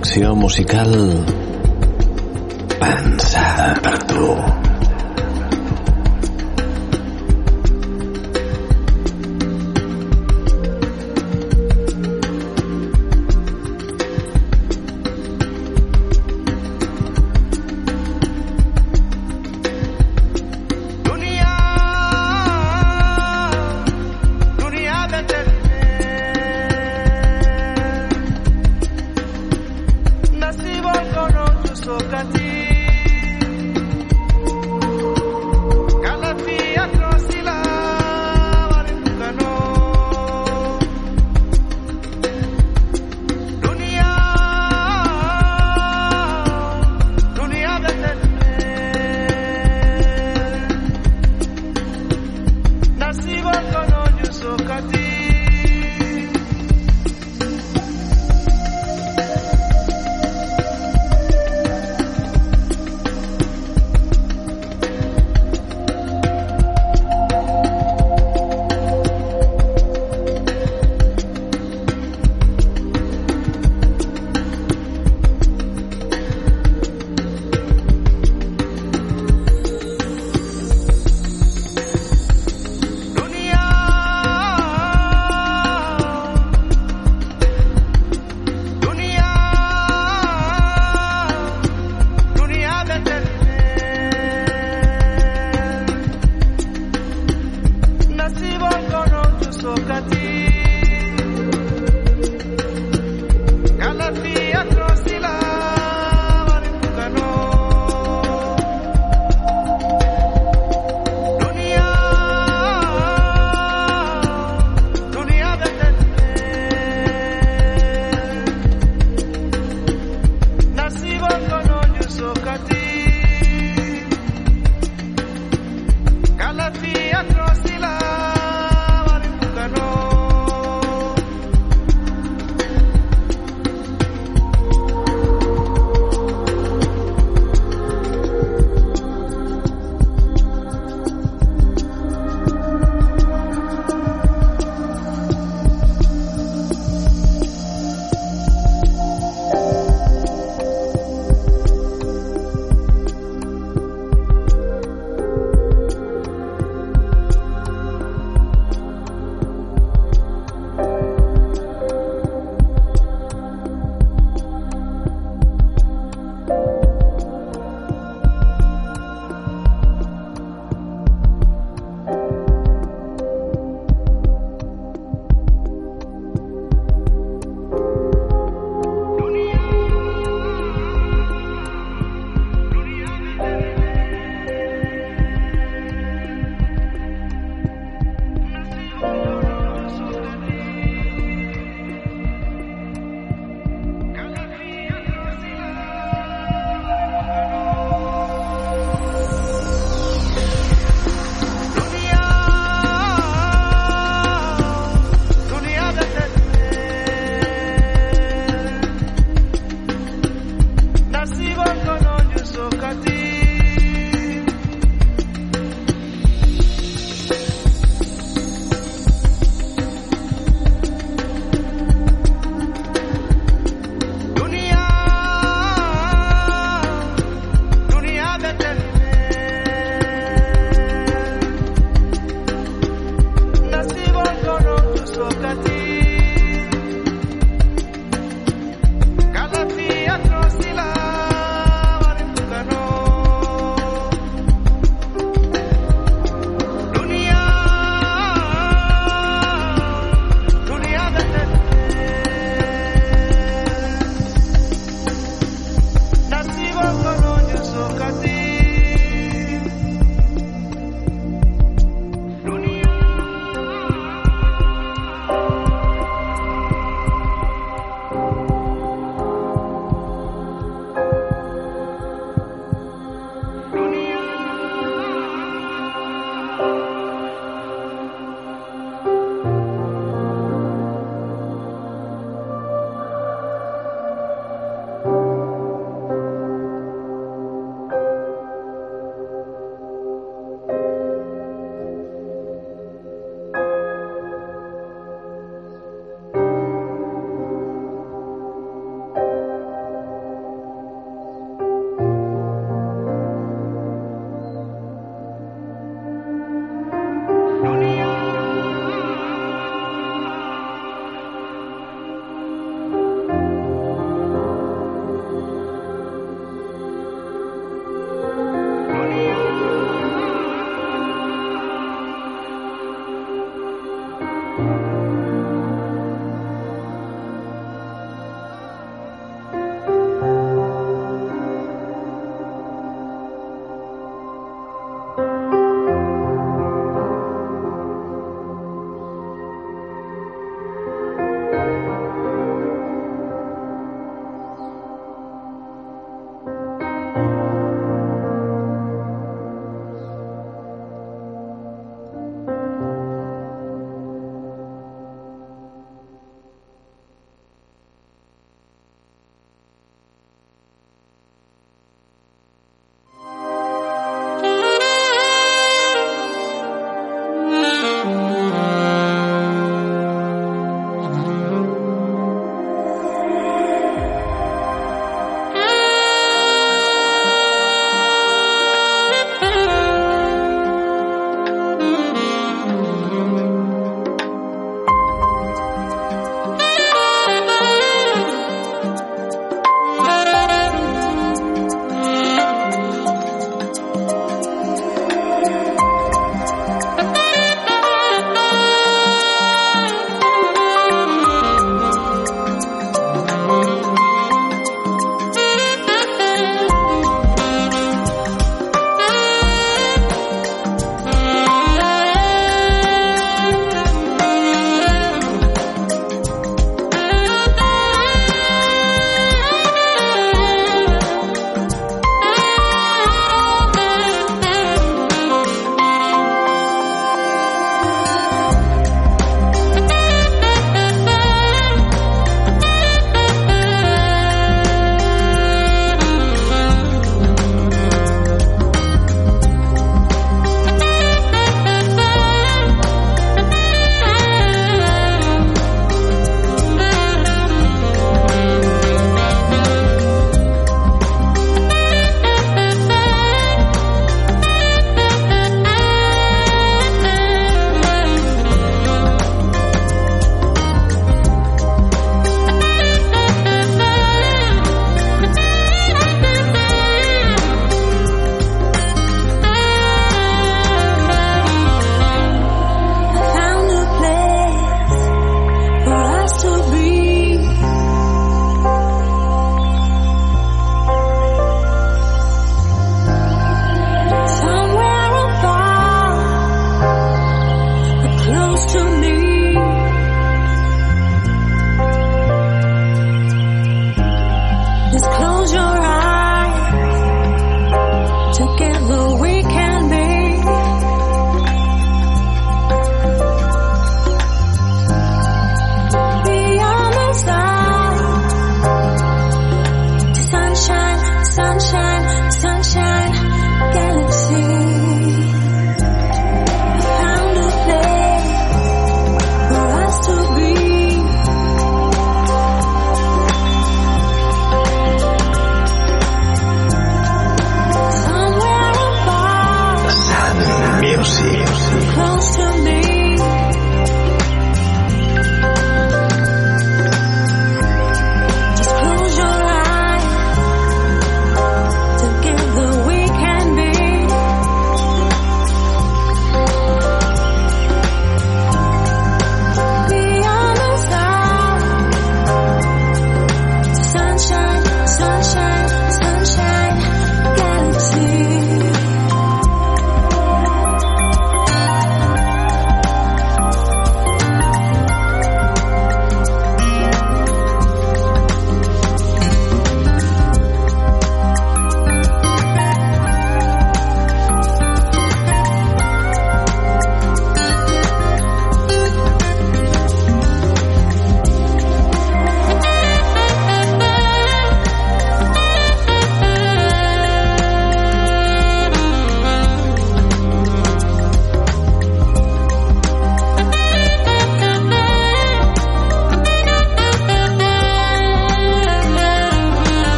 Una selecció musical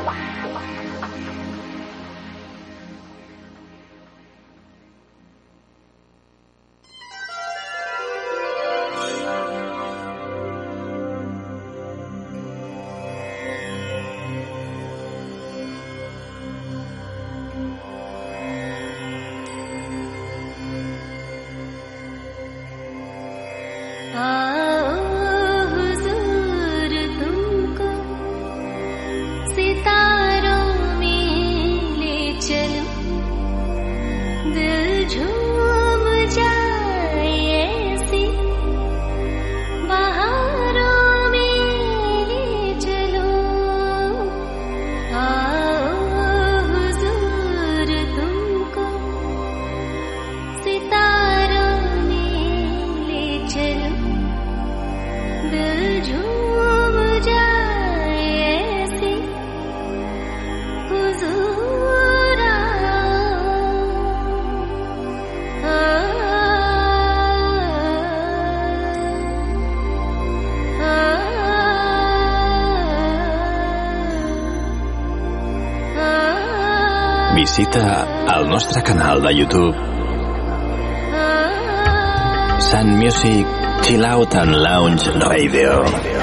往说。Visita el nostre canal de YouTube Sun Music Chill Out and Lounge Radio.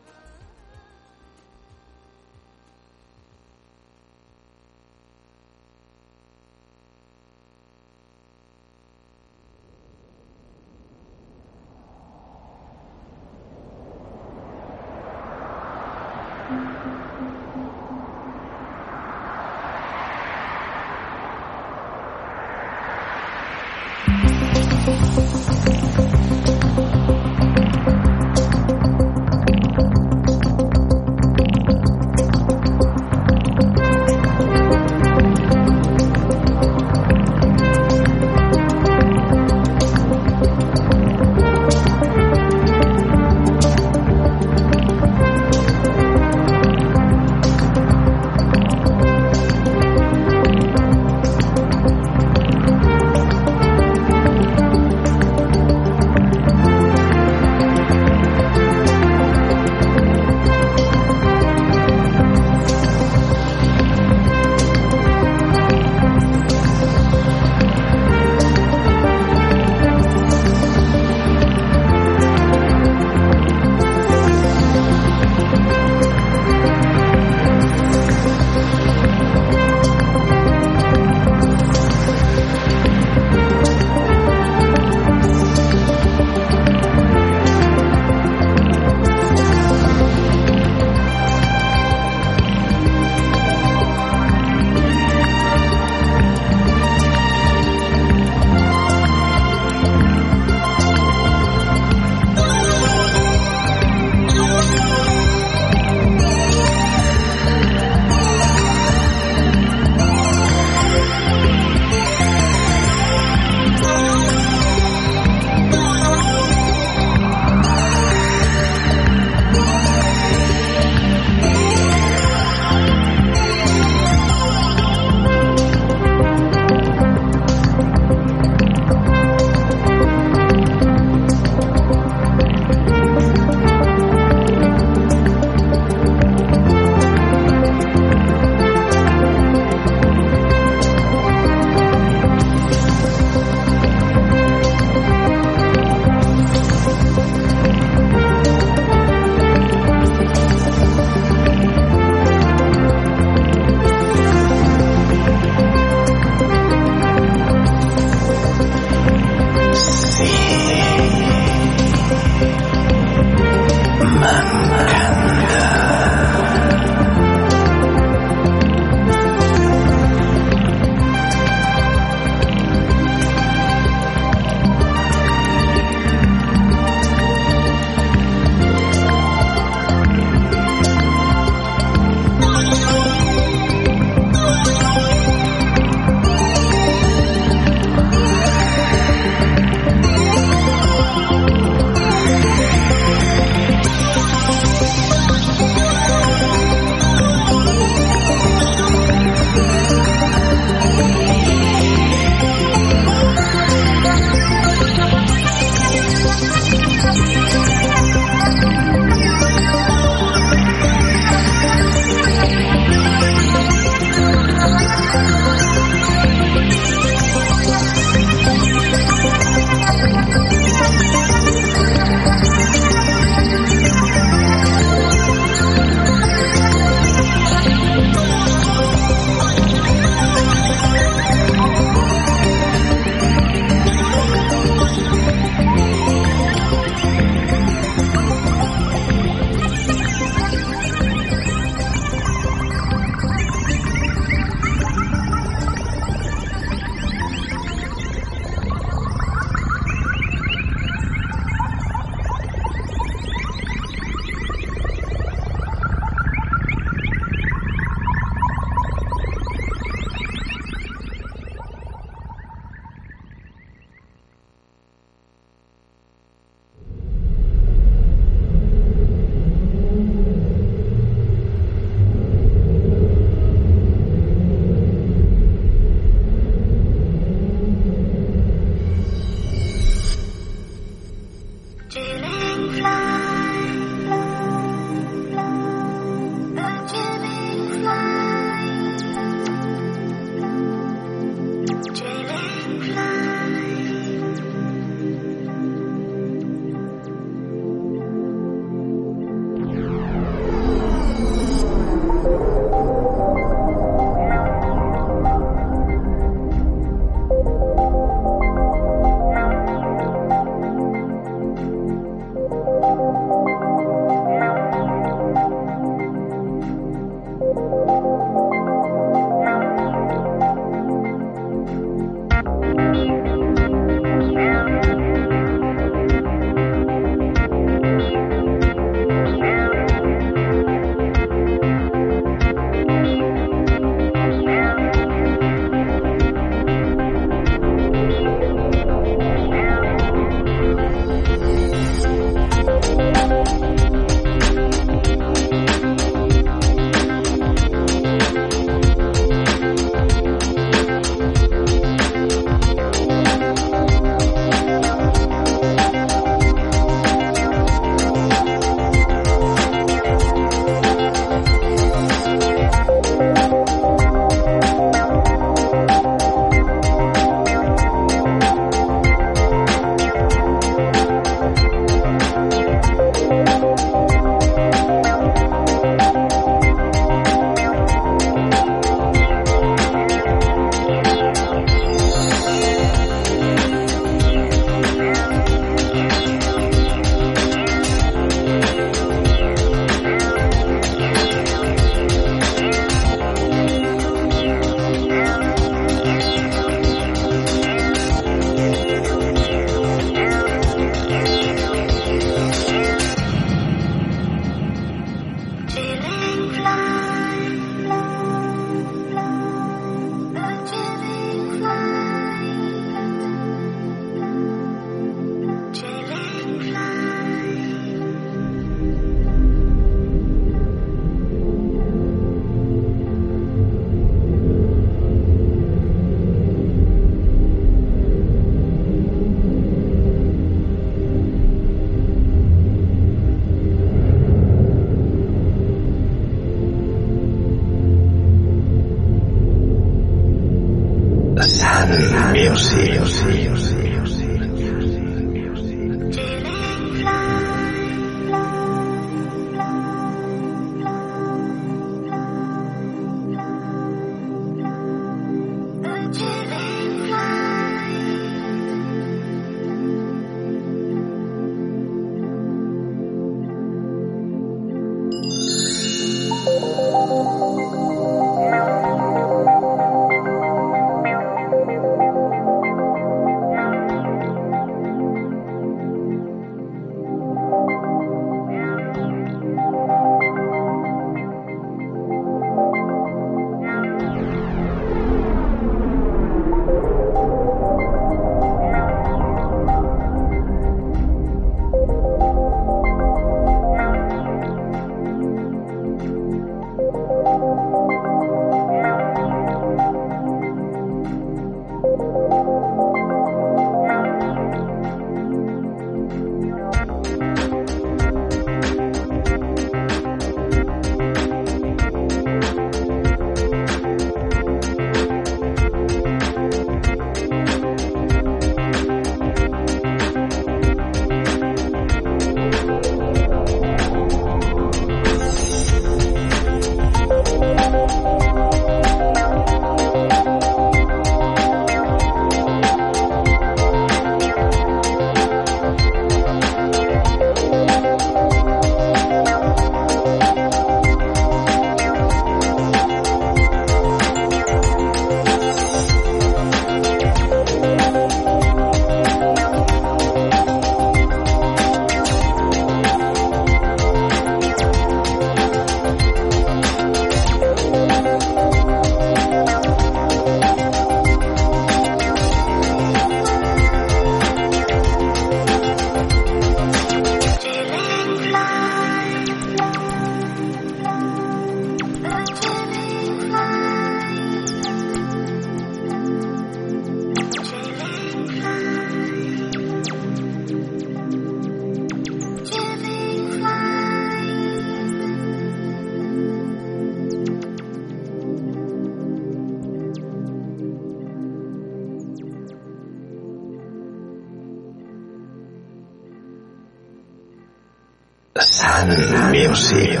Music.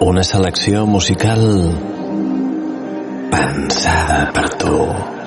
Una selecció musical pensada per tu.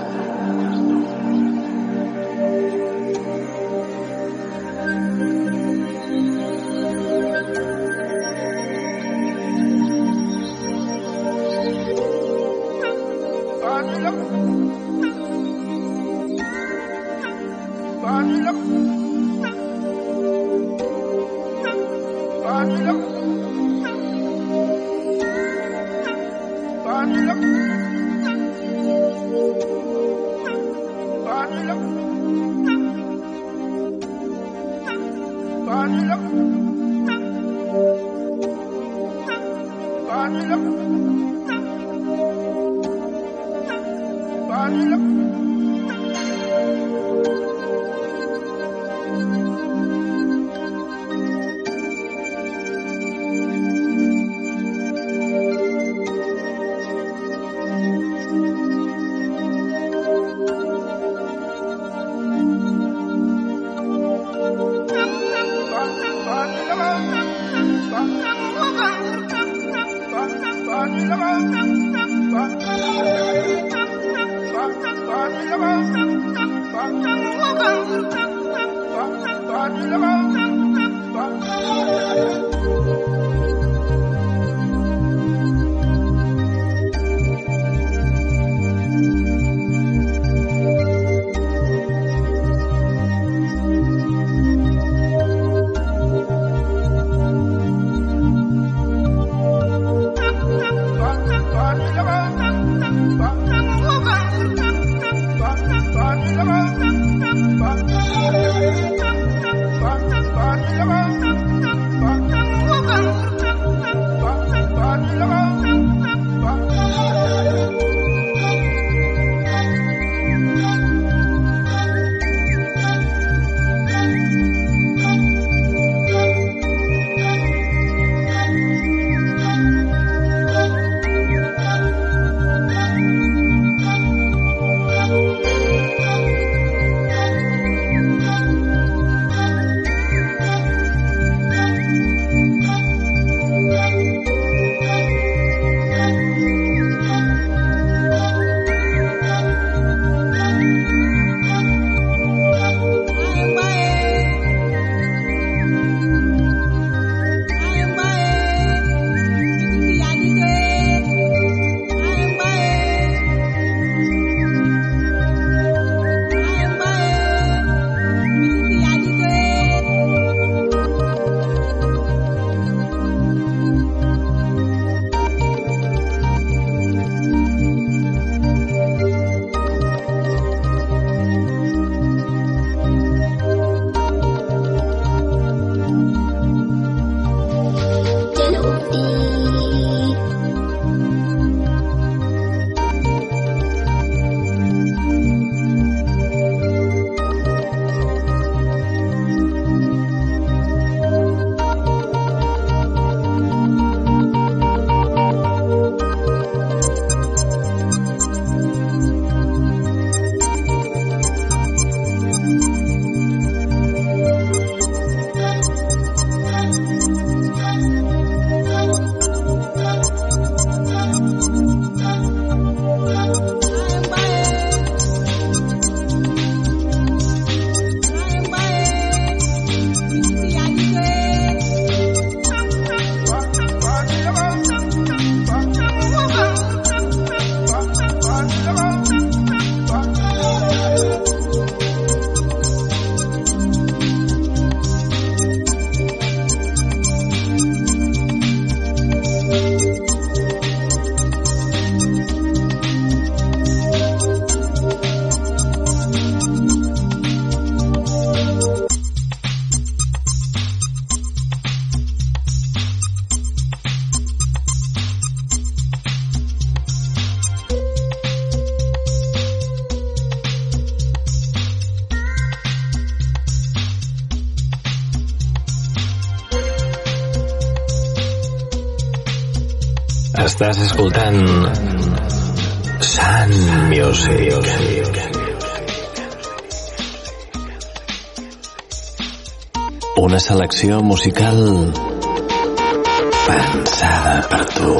Estàs escoltant Sant Music. Una selecció musical pensada per tu.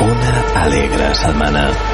Una alegre setmana.